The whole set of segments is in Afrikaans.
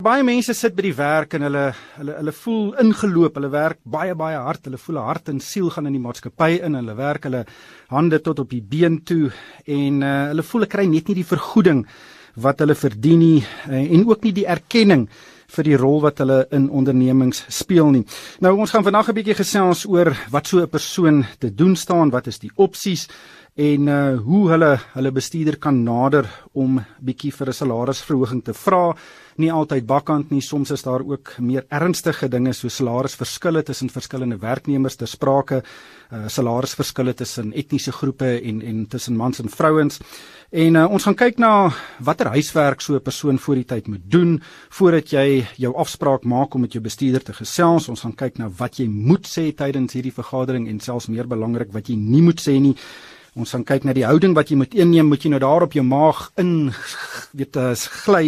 Baie mense sit by die werk en hulle hulle hulle voel ingeloop, hulle werk baie baie hard, hulle voel hart en siel gaan in die maatskappy in, hulle werk hulle hande tot op die been toe en uh, hulle voel hulle kry net nie die vergoeding wat hulle verdien nie uh, en ook nie die erkenning vir die rol wat hulle in ondernemings speel nie. Nou ons gaan vandag 'n bietjie gesels oor wat so 'n persoon te doen staan, wat is die opsies en uh hoe hulle hulle bestuurder kan nader om bietjie vir 'n salarisverhoging te vra. Nie altyd bakkant nie, soms is daar ook meer ernstige dinge so salarisverskille tussen verskillende werknemers te sprake, uh salarisverskille tussen etniese groepe en en tussen mans en vrouens. En uh, ons gaan kyk na watter huiswerk so 'n persoon voor die tyd moet doen voordat jy jou afspraak maak om met jou bestuurder te gesels. Ons gaan kyk na wat jy moet sê tydens hierdie vergadering en selfs meer belangrik wat jy nie moet sê nie. Ons gaan kyk na die houding wat jy moet inneem, moet jy nou daar op jou maag in weet as eh, gly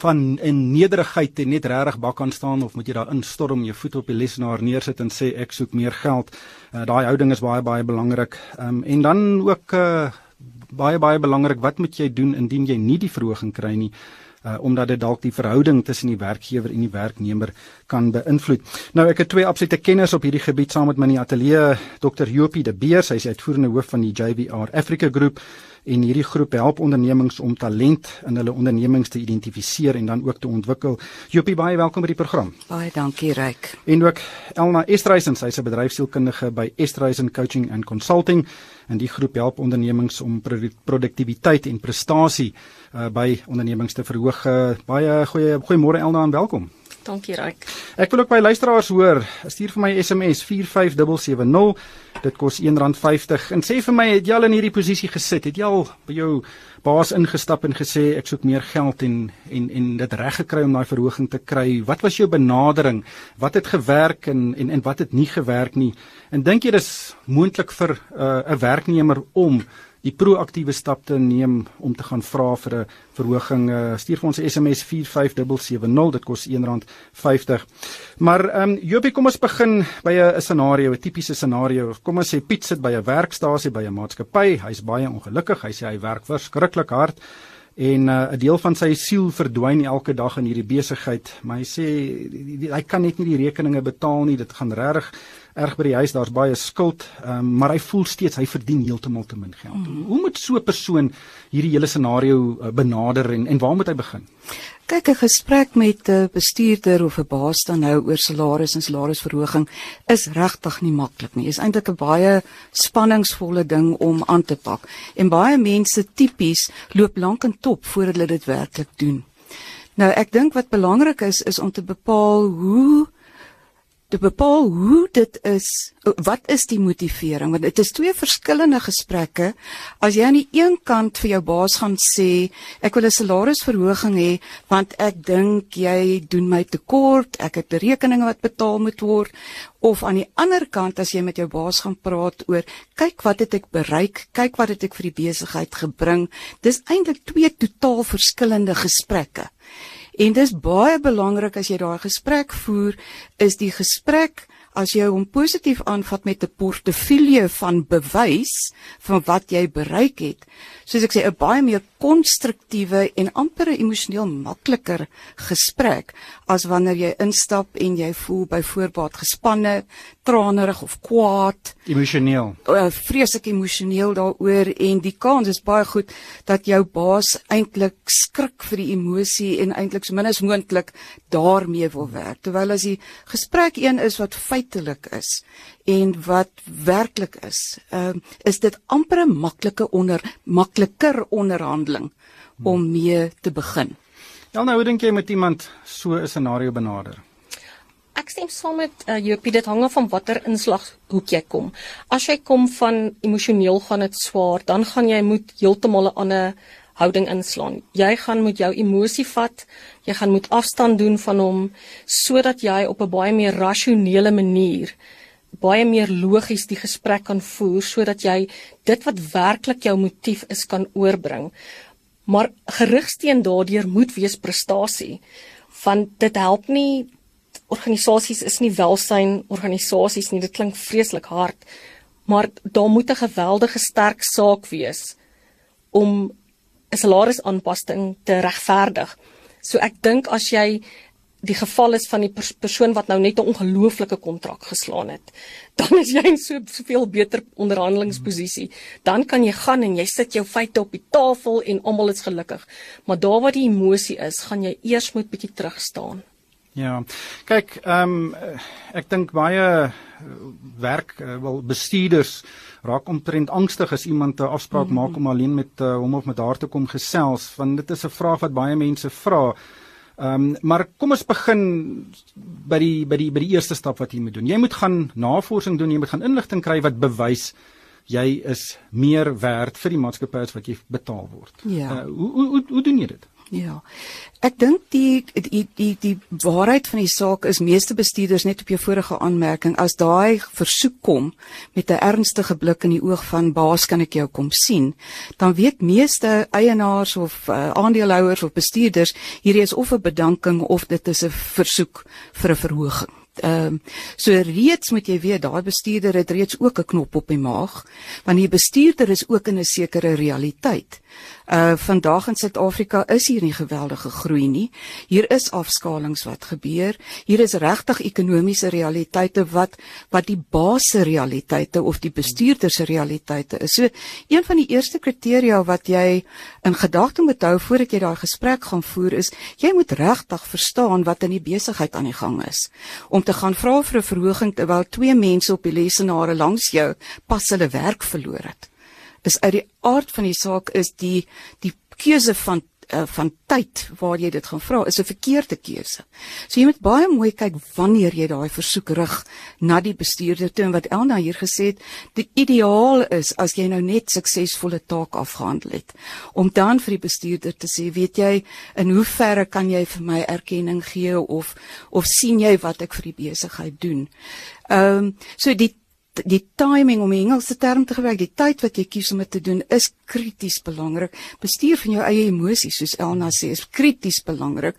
van in nederigheid en net regtig bak kan staan of moet jy daar instorm, jou voet op die lesenaar neersit en sê ek soek meer geld. Uh, Daai houding is baie baie belangrik. Ehm um, en dan ook uh, baie baie belangrik, wat moet jy doen indien jy nie die verhoging kry nie? Uh, omdat dit dalk die verhouding tussen die werkgewer en die werknemer kan beïnvloed. Nou ek het twee absolute kenners op hierdie gebied saam met my in die ateljee, Dr. Jopie de Beers, hy is uitvoerende hoof van die JVR Africa Groep en hierdie groep help ondernemings om talent in hulle ondernemings te identifiseer en dan ook te ontwikkel. Jopie, baie welkom by die program. Baie dankie, Ryk. En ook Elna Estreisen, sy's 'n bedryfsielkundige by Estreisen Coaching and Consulting en die groep help ondernemings om produktiwiteit en prestasie uh, by ondernemings te verhoog. Uh, baie goeie goeiemôre Elna en welkom. Dankie Ryk. Ek wil ook by luisteraars hoor. Stuur vir my SMS 45770. Dit kos R1.50. En sê vir my, het jy al in hierdie posisie gesit? Het jy al by jou baas ingestap en gesê ek soek meer geld en en en dit reg gekry om daai verhoging te kry? Wat was jou benadering? Wat het gewerk en en en wat het nie gewerk nie? En dink jy dis moontlik vir uh, 'n uh, werknemer om die proaktiewe stap te neem om te gaan vra vir 'n verhoging. Uh, stuur vir ons 'n SMS 45770, dit kos R1.50. Maar ehm um, Jopie, kom ons begin by 'n scenario, 'n tipiese scenario. Kom ons sê Piet sit by 'n werkstasie by 'n maatskappy. Hy's baie ongelukkig. Hy sê hy werk verskriklik hard en uh, 'n deel van sy siel verdwyn elke dag in hierdie besigheid maar hy sê hy kan net nie die rekeninge betaal nie dit gaan regtig erg by die huis, daar's baie skuld, um, maar hy voel steeds hy verdien heeltemal te min geld. Mm. Hoe moet so 'n persoon hierdie hele scenario uh, benader en en waar moet hy begin? Kyk, 'n gesprek met 'n bestuurder of 'n baas dan nou oor salaris en salarisverhoging is regtig nie maklik nie. Dit is eintlik 'n baie spanningsvolle ding om aan te pak. En baie mense tipies loop lank en top voordat hulle dit werklik doen. Nou, ek dink wat belangrik is is om te bepaal hoe te bepaal hoe dit is wat is die motivering? Want dit is twee verskillende gesprekke. As jy aan die een kant vir jou baas gaan sê ek wil 'n salarisverhoging hê want ek dink jy doen my tekort ek het rekeninge wat betaal moet word. Of aan die ander kant as jy met jou baas gaan praat oor kyk wat het ek bereik kyk wat het ek vir die besigheid gebring. Dis eintlik twee totaal verskillende gesprekke En dis baie belangrik as jy daai gesprek voer, is die gesprek as jy hom positief aanvat met 'n portefeulje van bewys van wat jy bereik het. Soos ek sê, 'n baie meer konstruktiewe en amper emosioneel makliker gesprek as wanneer jy instap en jy voel byvoorbeeld gespanne, tranerig of kwaad, emosioneel. Uh, vreeslik emosioneel daaroor en die kans is baie goed dat jou baas eintlik skrik vir die emosie en eintlik so min as moontlik daarmee wil werk. Terwyl as die gesprek een is wat feitelik is en wat werklik is, uh, is dit amper 'n maklike onder makliker onderhandeling om mee te begin. Ja, nou hoe dink jy met iemand so 'n scenario benader? Ek stem saam met uh, Jopie, dit hang af van watter inslaghoek jy kom. As jy kom van emosioneel gaan dit swaar, dan gaan jy moet heeltemal 'n ander houding inslaan. Jy gaan moet jou emosie vat, jy gaan moet afstand doen van hom sodat jy op 'n baie meer rasionele manier baie meer logies die gesprek kan voer sodat jy dit wat werklik jou motief is kan oorbring. Maar gerigsteen daardeur moet wees prestasie. Want dit help nie organisasies is nie welsyn organisasies nie. Dit klink vreeslik hard, maar daar moet 'n geweldige sterk saak wees om 'n salarisaanpassing te regverdig. So ek dink as jy die geval is van die pers persoon wat nou net 'n ongelooflike kontrak geslaan het, dan is jy in so soveel beter onderhandelingsposisie. Dan kan jy gaan en jy sit jou feite op die tafel en almal is gelukkig. Maar daar waar die emosie is, gaan jy eers moet bietjie terug staan. Ja. Kyk, ehm um, ek dink baie werk wel bestuurders raak omtrent angstig as iemand 'n afspraak mm -hmm. maak om alleen met uh, hom of met haar te kom gesels, want dit is 'n vraag wat baie mense vra. Ehm um, maar kom ons begin by die by die by die eerste stap wat jy moet doen. Jy moet gaan navorsing doen, jy moet gaan inligting kry wat bewys jy is meer werd vir die maatskappy as wat jy betaal word. Ja. Uh, hoe, hoe hoe doen jy dit? Ja. Ek dink die die die die waarheid van die saak is meeste bestuurders net op jou vorige aanmerking as daai versoek kom met 'n ernstige blik in die oog van baas kan ek jou kom sien, dan weet meeste eienaars of uh, aandeelhouers of bestuurders hierdie is of 'n bedanking of dit is 'n versoek vir 'n verhoging. Ehm um, so reeds moet jy weet daai bestuurder het reeds ook 'n knop op die maag want die bestuurder is ook in 'n sekere realiteit. Uh vandag in Suid-Afrika is hier nie geweldige groei nie. Hier is afskalings wat gebeur. Hier is regtig ekonomiese realiteite wat wat die base realiteite of die bestuurders se realiteite is. So een van die eerste kriteria wat jy in gedagte moet hou voordat jy daai gesprek gaan voer is jy moet regtig verstaan wat in die besigheid aan die gang is. Om te gaan vra vir 'n verhoging terwyl twee mense op die lesenaare langs jou pas hulle werk verloor het is uit die aard van die saak is die die keuse van uh, van tyd waar jy dit gaan vra is 'n verkeerde keuse. So jy moet baie mooi kyk wanneer jy daai versoek rig na die bestuurder toe en wat Elna hier gesê het, die ideaal is as jy nou net suksesvolle taak afgehandel het om dan vir die bestuurder te sê, weet jy, in hoe verre kan jy vir my erkenning gee of of sien jy wat ek vir die besigheid doen? Ehm um, so die die timing om 'n Engelse term te gebruik, die tyd wat jy kies om dit te doen is krities belangrik. Bestuur van jou eie emosies, soos Elna sê, is krities belangrik.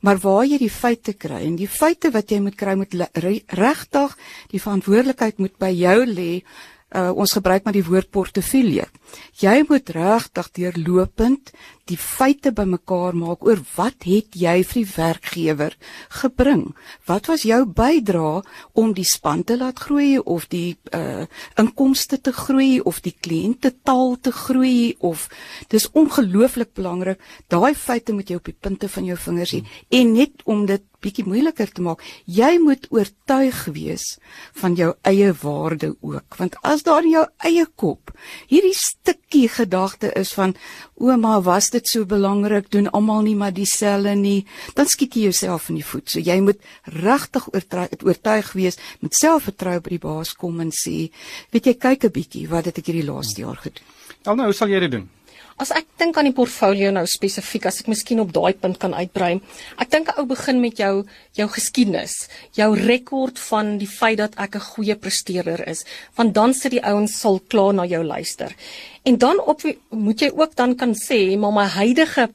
Maar waar jy die feite kry en die feite wat jy moet kry moet regtig die verantwoordelikheid moet by jou lê uh, ons gebruik maar die woord portefeulje. Jy moet regtig deurlopend die feite bymekaar maak oor wat het jy vir die werkgewer gebring? Wat was jou bydrae om die span te laat groei of die uh inkomste te groei of die kliënte taal te groei of dis ongelooflik belangrik. Daai feite moet jy op die punte van jou vingers hê en net om dit bietjie moeiliker te maak. Jy moet oortuig wees van jou eie waarde ook, want as daar in jou eie kop hierdie stukkie gedagte is van ouma, was dit so belangrik, doen almal nie maar dieselfde nie, dan skiet jy jouself in die voet. So jy moet regtig oortuig wees, met selfvertroue by die baas kom en sê, weet jy, kyk 'n bietjie wat het ek hierdie laaste jaar gedoen. Dan nou, hoe sal jy dit doen? As ek dink aan die portfolio nou spesifiek, as ek miskien op daai punt kan uitbrei. Ek dink 'n ou begin met jou jou geskiedenis, jou rekord van die feit dat ek 'n goeie presteerder is, want dan sit die ouens sal klaar na jou luister. En dan op moet jy ook dan kan sê, maar my huidige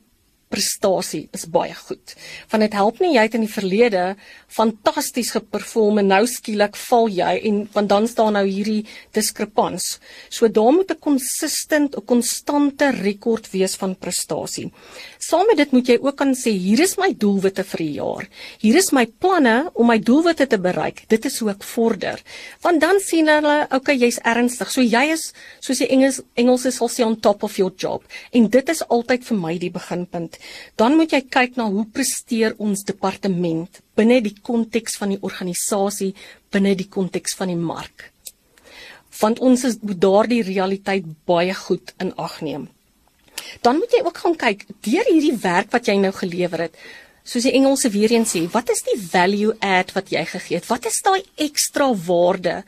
prestasie is baie goed. Want dit help nie jy het in die verlede fantasties geperform en nou skielik val jy en want dan staan nou hierdie diskrepans. So daar moet 'n konsistent, 'n konstante rekord wees van prestasie. Saam met dit moet jy ook kan sê hier is my doelwitte vir die jaar. Hier is my planne om my doelwitte te bereik. Dit is hoe ek vorder. Want dan sien hulle, okay, jy's ernstig. So jy is soos die Engels Engels sal sê on top of your job. En dit is altyd vir my die beginpunt dan moet jy kyk na hoe presteer ons departement binne die konteks van die organisasie, binne die konteks van die mark. Want ons is daardie realiteit baie goed in ag neem. Dan moet jy ook gaan kyk deur hierdie werk wat jy nou gelewer het. Soos die Engelse weer eens sê, wat is die value add wat jy gegee het? Wat is daai ekstra waarde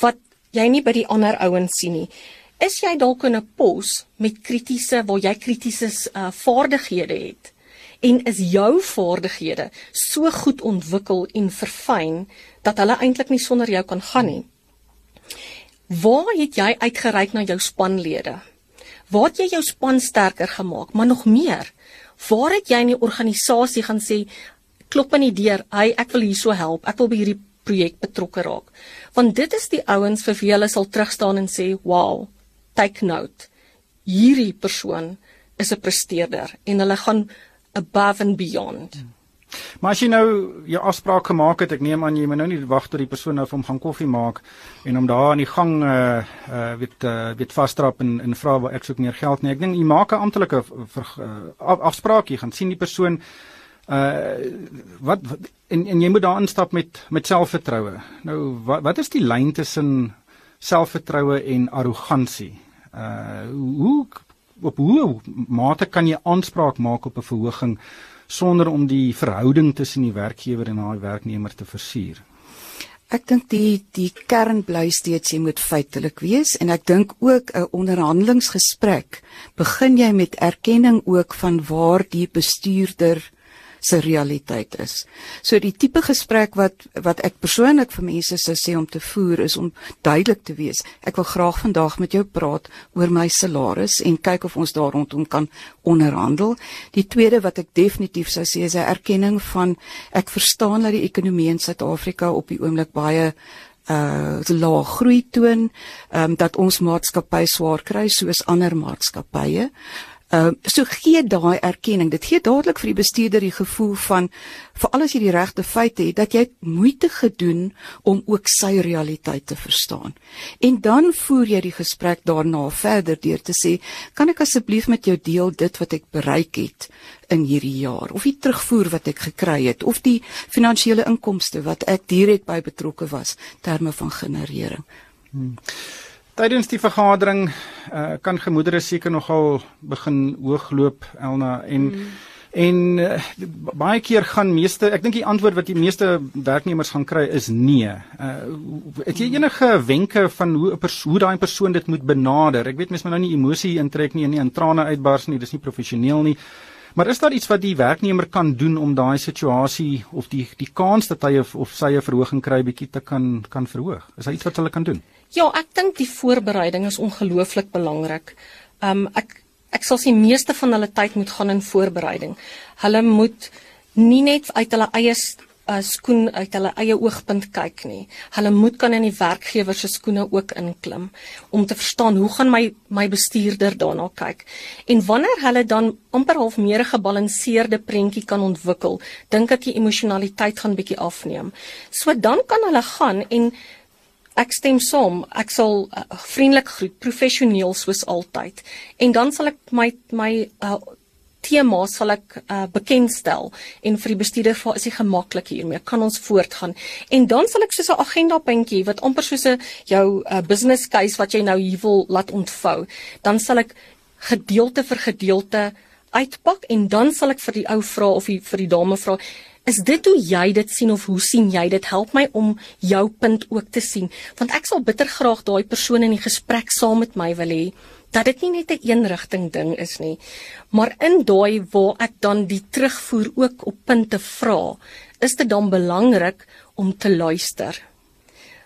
wat jy nie by die ander ouens sien nie? is jy dalk in 'n pos met kritiese waar jy kritiese uh, vaardighede het en is jou vaardighede so goed ontwikkel en verfyn dat hulle eintlik nie sonder jou kan gaan nie. Waar het jy uitgereik na jou spanlede? Waar het jy jou span sterker gemaak, maar nog meer? Waar het jy in die organisasie gaan sê klop in die deur, "Hey, ek wil hierso help. Ek wil by hierdie projek betrokke raak." Want dit is die ouens vir wie hulle sal terugstaan en sê, "Wow, take note. Hierdie persoon is 'n presteerder en hulle gaan above and beyond. Hmm. Maar as jy nou jou afspraak gemaak het, ek neem aan jy moet nou nie wag tot die persoon nou vir hom gaan koffie maak en hom daar aan die gang uh uh weet uh weet vasdrap en en vra waar ek soek meer geld nie. Ek dink jy maak 'n amptelike uh, afspraak, jy gaan sien die persoon uh wat, wat en en jy moet daar instap met met selfvertroue. Nou wat wat is die lyn tussen selfvertroue en arrogansie? Uh hoe op hoe mate kan jy aanspraak maak op 'n verhoging sonder om die verhouding tussen die werkgewer en haar werknemer te versuur. Ek dink die die kern bly steeds jy moet feitelik wees en ek dink ook 'n onderhandelingsgesprek begin jy met erkenning ook van waar die bestuurder se realiteit is. So die tipe gesprek wat wat ek persoonlik vir mense sou sê om te voer is om duidelik te wees. Ek wil graag vandag met jou praat oor my salaris en kyk of ons daar rondom kan onderhandel. Die tweede wat ek definitief sou sê is 'n erkenning van ek verstaan dat die ekonomie in Suid-Afrika op die oomblik baie uh lae groei toon, ehm um, dat ons maatskappy swaar kry soos ander maatskappye. Ehm uh, so gee daai erkenning. Dit gee dadelik vir die bestuurder die gevoel van veral as jy die regte feite het dat jy moeite gedoen om ook sy realiteit te verstaan. En dan voer jy die gesprek daarna verder deur te sê, "Kan ek asseblief met jou deel dit wat ek bereik het in hierdie jaar of die terugvoer wat ek gekry het of die finansiële inkomste wat ek direk by betrokke was terme van generering." Hmm. Tydens die vergadering uh, kan gemoedere seker nogal begin hoogloop Elna en mm. en uh, baie keer gaan meeste ek dink die antwoord wat die meeste werknemers gaan kry is nee. Uh, het jy enige wenke van hoe 'n persoon hoe daai persoon dit moet benader? Ek weet mens moet nou nie emosie intrek nie en nie in trane uitbars nie, dis nie professioneel nie. Maar is daar iets wat die werknemer kan doen om daai situasie of die die kans dat hy of, of sy 'n verhoging kry bietjie te kan kan verhoog? Is daar iets wat hulle kan doen? Ja, ek dink die voorbereiding is ongelooflik belangrik. Um ek ek sal sê meeste van hulle tyd moet gaan in voorbereiding. Hulle moet nie net uit hulle eie uh, skoen uit hulle eie oogpunt kyk nie. Hulle moet kan in die werkgewer se skoene ook inklim om te verstaan hoe gaan my my bestuurder daarna kyk. En wanneer hulle dan amper half meer 'n gebalanseerde prentjie kan ontwikkel, dink ek die emosionaliteit gaan bietjie afneem. So dan kan hulle gaan en Ek stem saam. Ek sal uh, vriendelik groet, professioneel soos altyd. En dan sal ek my my uh, tema sal ek uh, bekendstel en vir die bestuurder vra is hy gemaklik hiermee? Kan ons voortgaan? En dan sal ek soos 'n agenda puntjie wat amper soos 'n jou uh, business case wat jy nou hier wil laat ontvou, dan sal ek gedeelte vir gedeelte uitpak en dan sal ek vir die ou vra of die, vir die dame vra Is dit hoe jy dit sien of hoe sien jy dit? Help my om jou punt ook te sien, want ek sal bitter graag daai persoon in die gesprek saam met my wil hê dat dit nie net 'n een eenrigting ding is nie, maar in daai waar ek dan die terugvoer ook op punte vra, is dit dan belangrik om te luister.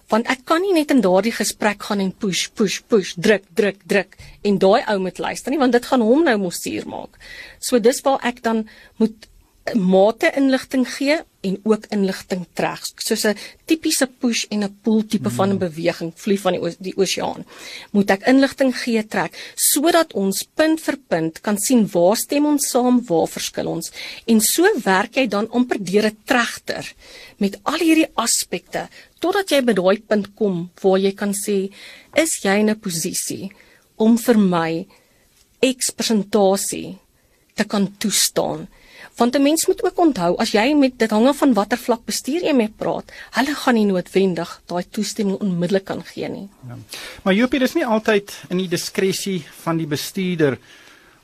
Want ek kan nie net in daardie gesprek gaan en push, push, push, druk, druk, druk en daai ou moet luister nie, want dit gaan hom nou mos suur maak. So dis waar ek dan moet mate inligting gee en ook inligting trek soos 'n tipiese push en 'n pull tipe mm. van 'n hmm. beweging vlieg van die die oseaan moet ek inligting gee trek sodat ons punt vir punt kan sien waar stem ons saam waar verskil ons en so werk jy dan amper deur 'n trechter met al hierdie aspekte totdat jy by daai punt kom waar jy kan sê is jy in 'n posisie om vir my X presentasie te kan toestaan Want 'n mens moet ook onthou as jy met dit hang af van watter vlak bestuur jy mee praat, hulle gaan nie noodwendig daai toestemming onmiddellik kan gee nie. Ja. Maar Jopie, dis nie altyd in die diskresie van die bestuurder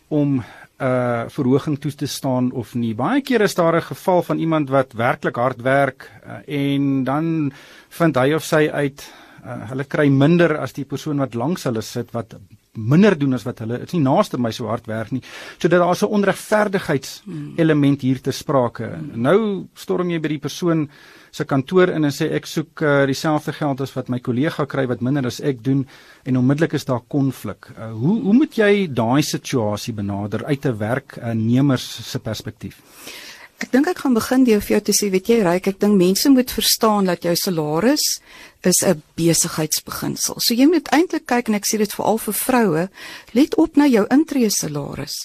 om 'n uh, verhoging toe te staan of nie. Baie keer is daar 'n geval van iemand wat werklik hard werk uh, en dan vind hy of sy uit uh, hulle kry minder as die persoon wat langs hulle sit wat minder doen as wat hulle is nie naaste my so hard werk nie. So dat daar so 'n onregverdigheids element hier te sprake. Nou storm jy by die persoon se kantoor in en sê ek soek uh, dieselfde geld as wat my kollega kry wat minder as ek doen en onmiddellik is daar konflik. Uh, hoe hoe moet jy daai situasie benader uit 'n werknemers se perspektief? Ek dink ek gaan begin deur vir jou te sê, weet jy, Ryk, ek dink mense moet verstaan dat jou salaris is 'n besigheidsbeginsel. So jy moet eintlik kyk en ek sê dit veral vir vroue, let op na jou intree salaris.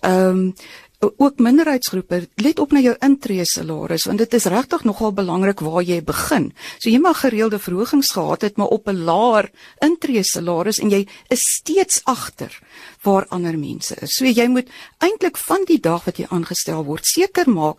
Ehm um, ook minderheidsgroepe let op na jou intree salaris want dit is regtig nogal belangrik waar jy begin. So jy mag gereelde verhogings gehad het maar op 'n laer intree salaris en jy is steeds agter waar ander mense is. So jy moet eintlik van die dag wat jy aangestel word seker maak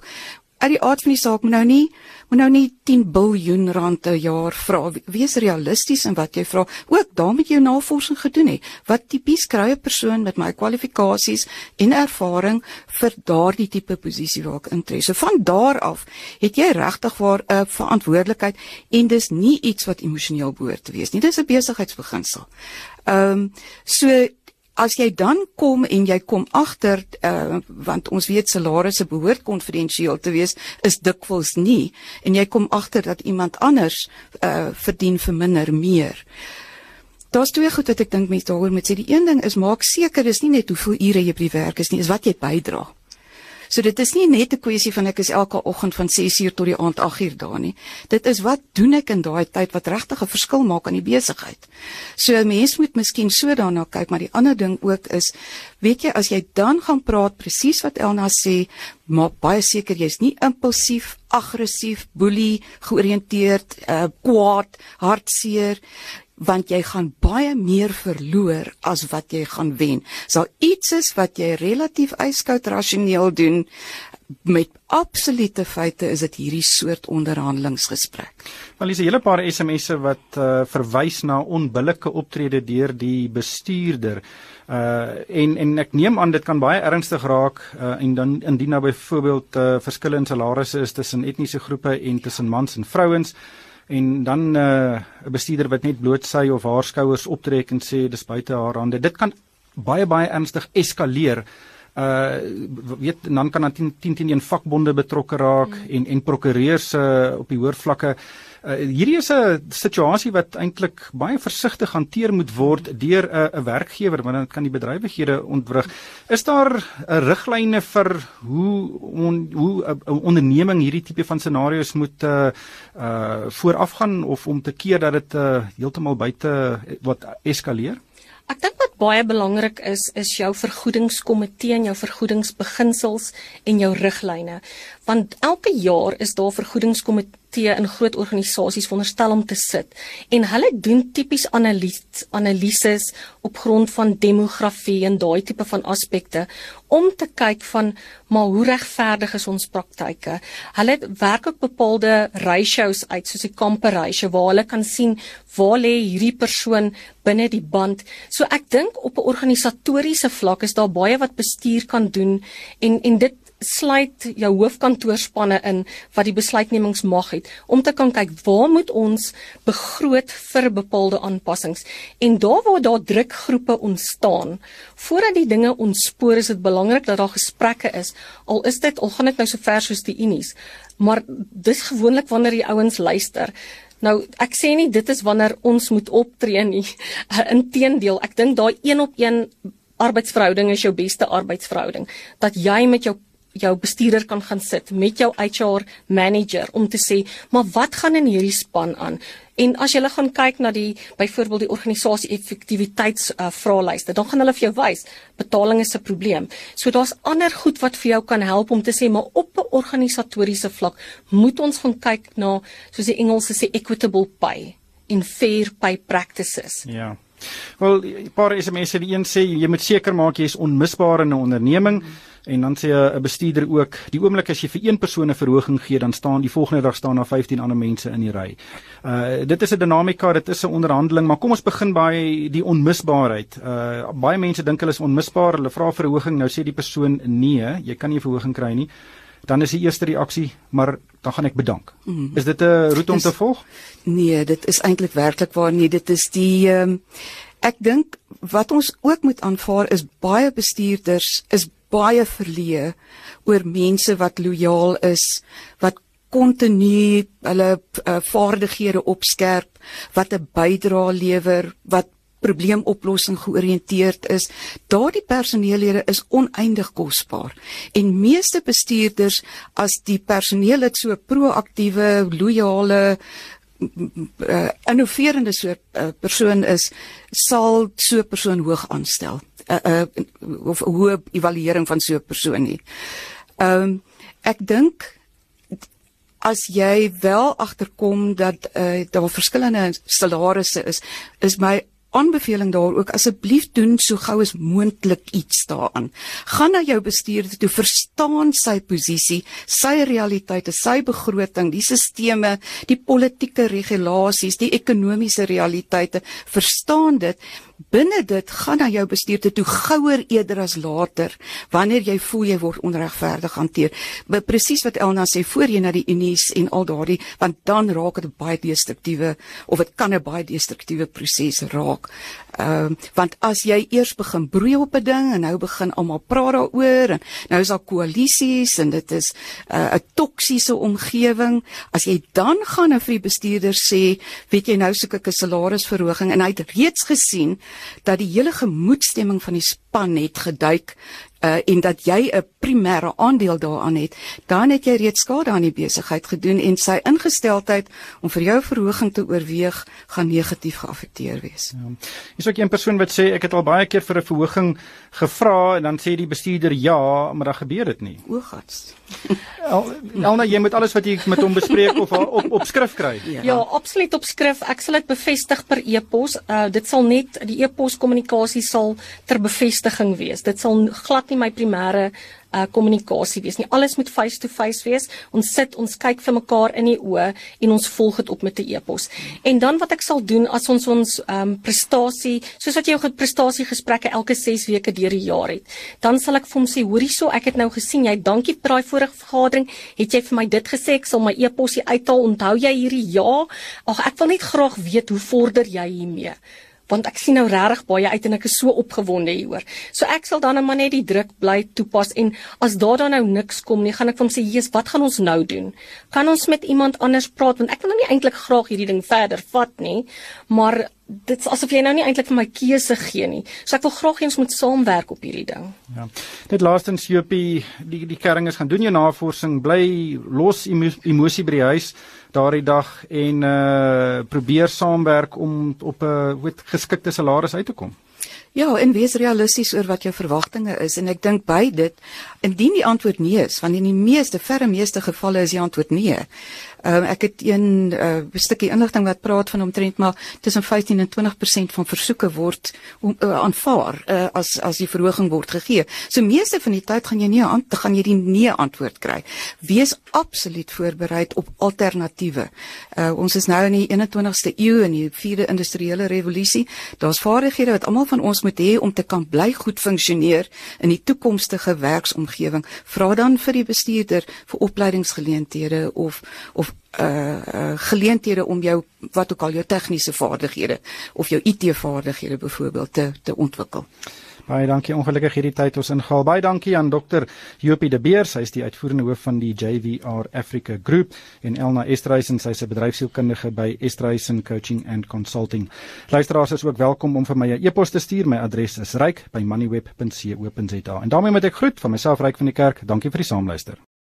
uit die aard van die saak moet nou nie moet nou nie 10 miljard rand per jaar vra. Wees realisties in wat jy vra. Ook daarmee jy navorsing gedoen het wat tipies kry 'n persoon met my kwalifikasies en ervaring vir daardie tipe posisie waar ek intree? So van daar af het jy regtig waar 'n uh, verantwoordelikheid en dis nie iets wat emosioneel behoort te wees nie. Dis 'n besigheidsbeginsel. Ehm um, so as jy dan kom en jy kom agter uh, want ons weet salarisse behoort konfidensieel te wees is dikwels nie en jy kom agter dat iemand anders uh, verdien vir minder meer Daar's twee goed wat ek dink mense daaroor moet sê. Die een ding is maak seker dis nie net hoeveel ure jy by die werk is nie, is wat jy bydra. So dit is nie net 'n kwessie van ek is elke oggend van 6uur tot die aand 8uur daar nie. Dit is wat doen ek in daai tyd wat regtig 'n verskil maak aan die besigheid. So mense moet miskien so daarna kyk, maar die ander ding ook is, weet jy, as jy dan gaan praat presies wat Elna sê, maak baie seker jy's nie impulsief, aggressief, boelie georiënteerd, uh, kwaad, hartseer want jy gaan baie meer verloor as wat jy gaan wen. Sal iets is wat jy relatief yskoud rasioneel doen met absolute feite is dit hierdie soort onderhandelingsgesprek. Wel dis 'n hele paar SMS'e wat uh, verwys na onbillike optrede deur die bestuurder. Uh en en ek neem aan dit kan baie ernstig raak uh, en dan indien nou byvoorbeeld uh, verskille in salarisse is tussen etniese groepe en tussen mans en vrouens en dan 'n uh, bestuurder wat net bloot sy of haar skouers optrek en sê dis buite haar hande. Dit kan baie baie ernstig eskaleer. Uh weet dan kan dan 10 10 teen 1 vakbonde betrokke raak mm. en en prokureurs uh, op die hoër vlakke. Uh, hierdie is 'n situasie wat eintlik baie versigtig hanteer moet word deur 'n uh, werkgewer want dit kan die bedrywighede ontwrig. Is daar 'n uh, riglyne vir hoe on, hoe 'n uh, onderneming hierdie tipe van scenario's moet uh uh voorafgaan of om te keer dat dit uh, heeltemal buite wat eskaleer? Ek dink wat baie belangrik is is jou vergoedingskomitee en jou vergoedingsbeginsels en jou riglyne. Want elke jaar is daar vergoedingskomitee komitee in groot organisasies veronderstel om te sit en hulle doen tipies analise analises op grond van demografie en daai tipe van aspekte om te kyk van maar hoe regverdig is ons praktyke. Hulle werk ook bepaalde ratios uit soos die Kamper ratio waar hulle kan sien waar lê hierdie persoon binne die band. So ek dink op 'n organisatoriese vlak is daar baie wat bestuur kan doen en en dit sluit jou hoofkantoorspanne in wat die besluitnemingsmag het om te kan kyk waar moet ons begroot vir bepaalde aanpassings en daar waar daar drukgroepe ontstaan voordat die dinge ontspoor is dit belangrik dat daar gesprekke is al is dit al gaan dit nou so ver soos die unies maar dis gewoonlik wanneer die ouens luister Nou ek sê nie dit is wanneer ons moet optree nie. Inteendeel, ek dink daai 1 op 1 arbeidsverhouding is jou beste arbeidsverhouding. Dat jy met jou jou bestuurder kan gaan sit met jou HR manager om te sê, maar wat gaan in hierdie span aan? En as jy gaan kyk na die byvoorbeeld die organisasie effektiwiteits uh, vraelyste, dan gaan hulle vir jou wys betaling is 'n probleem. So daar's ander goed wat vir jou kan help om te sê maar op 'n organisatoriese vlak moet ons gaan kyk na soos die Engelse sê equitable pay en fair pay practices. Ja. Wel, 'n paar SMS'e, die een sê jy moet seker maak jy is onmisbaar in 'n onderneming. Hmm En dan sê 'n bestuurder ook, die oomblik as jy vir een persoon 'n verhoging gee, dan staan die volgende dag staan daar 15 ander mense in die ry. Uh dit is 'n dinamika, dit is 'n onderhandeling, maar kom ons begin by die onmisbaarheid. Uh baie mense dink hulle is onmisbaar, hulle vra verhoging, nou sê die persoon nee, jy kan nie 'n verhoging kry nie. Dan is die eerste reaksie, maar dan gaan ek bedank. Mm. Is dit 'n roete om te volg? Nee, dit is eintlik werklik waar nie. Dit is die ehm um, ek dink wat ons ook moet aanvaar is baie bestuurders is baie verleë oor mense wat lojaal is, wat kontinu hulle uh, vaardighede opskerp, wat 'n bydrae lewer, wat probleemoplossing georiënteerd is. Daardie personeellede is oneindig kosbaar. En meeste bestuurders as die personeel dit so proaktiewe, loyale uh, innoverende soort uh, persoon is, sal so 'n persoon hoog aanstel. 'n uh, uh, of 'n hoë evaluering van so 'n persoon nie. Ehm um, ek dink as jy wel agterkom dat uh, daar verskillende salarisse is, is my aanbeveling daar ook asseblief doen so gou as moontlik iets daaraan. Gaan na jou bestuurder toe, verstaan sy posisie, sy realiteite, sy begroting, die sisteme, die politieke regulasies, die ekonomiese realiteite, verstaan dit binne dit gaan na jou bestuurder toe gouer eerder as later wanneer jy voel jy word onregverdig hanteer. Presies wat Elna sê voor jy na die unies en al daardie want dan raak dit baie destruktiewe of dit kan 'n baie destruktiewe proses raak. Ehm uh, want as jy eers begin broei op 'n ding en nou begin almal praat daaroor en nou is daar koalisies en dit is uh, 'n uh, toksiese omgewing, as jy dan gaan na vir die bestuurder sê, weet jy nou soek ek 'n salarisverhoging en hy het reeds gesien dat die hele gemoedstemming van die span het geduik uh, en dat jy 'n primêre aandeel daaraan het, dan het jy reeds skade aan die besigheid gedoen en sy ingesteldheid om vir jou verhoging te oorweeg gaan negatief geaffekteer wees. Ja. Hier's ook 'n persoon wat sê ek het al baie keer vir 'n verhoging gevra en dan sê die bestuurder ja, maar dan gebeur dit nie. O gats. Elna, jy moet alles wat jy met hom bespreek of op op skrif kry. Ja, ja absoluut op skrif. Ek sal dit bevestig per e-pos. Uh dit sal net die e-pos kommunikasie sal ter bevestiging wees. Dit sal glad nie my primêre uh kommunikasie wees nie. Alles moet face to face wees. Ons sit, ons kyk vir mekaar in die oë en ons volg dit op met 'n e-pos. En dan wat ek sal doen as ons ons um prestasie, soos wat jy jou prestasie gesprekke elke 6 weke deur die jaar het, dan sal ek vir hom sê, "Hoorie so, ek het nou gesien jy dankie vir daai vorige vergadering. Het jy vir my dit gesê ek sal my e-posie uithaal? Onthou jy hierdie ja? Ag, ek wil net graag weet hoe vorder jy hiermee?" Want ek sien nou regtig baie uit en ek is so opgewonde hieroor. So ek sal dan net die druk bly toepas en as daar dan nou niks kom nie, gaan ek vir hom sê, "Jesus, wat gaan ons nou doen? Kan ons met iemand anders praat want ek wil nou nie eintlik graag hierdie ding verder vat nie, maar dit is asof jy nou nie eintlik vir my keuse gee nie. So ek wil graag hê ons moet saamwerk op hierdie ding." Ja. Net laastens Jopie, die die kerring is gaan doen jou navorsing, bly los emosie by die huis daardie dag en uh probeer saamwerk om op 'n uh, weet geskikte salaris uit te kom. Ja, en wees realisties oor wat jou verwagtinge is en ek dink by dit indien die antwoord nee is, want in die meeste verre meeste gevalle is die antwoord nee. Ehm um, ek het een uh, stukkie inligting wat praat van omtrent maar tussen 15 en 20% van versoeke word om uh, aanvaar uh, as as die verhoging word gegee. So meeste van die tyd gaan jy nie aan gaan jy die nee antwoord kry. Wees absoluut voorberei op alternatiewe. Uh, ons is nou in die 21ste eeu in die 4de industriële revolusie. Daar's vaardighede wat almal van ons moet hê om te kan bly goed funksioneer in die toekomstige werksomgewing. Vra dan vir die bestuurder vir opleidingsgeleenthede of of uh, uh geleenthede om jou wat ook al jou tegniese vaardighede of jou IT vaardighede byvoorbeeld te te ontwikkel. Baie dankie ongelukkig hierdie tyd ons ingehaal. Baie dankie aan dokter Jopie de Beer, sy is die uitvoerende hoof van die JVR Africa Group en Elna Estreisen, sy is 'n bedryfsielkundige by Estreisen Coaching and Consulting. Luisteraars is ook welkom om vir my 'n e-pos te stuur. My adres is ryk@moneyweb.co.za. En daarmee moet ek groet van myself ryk van die kerk. Dankie vir die saamluister.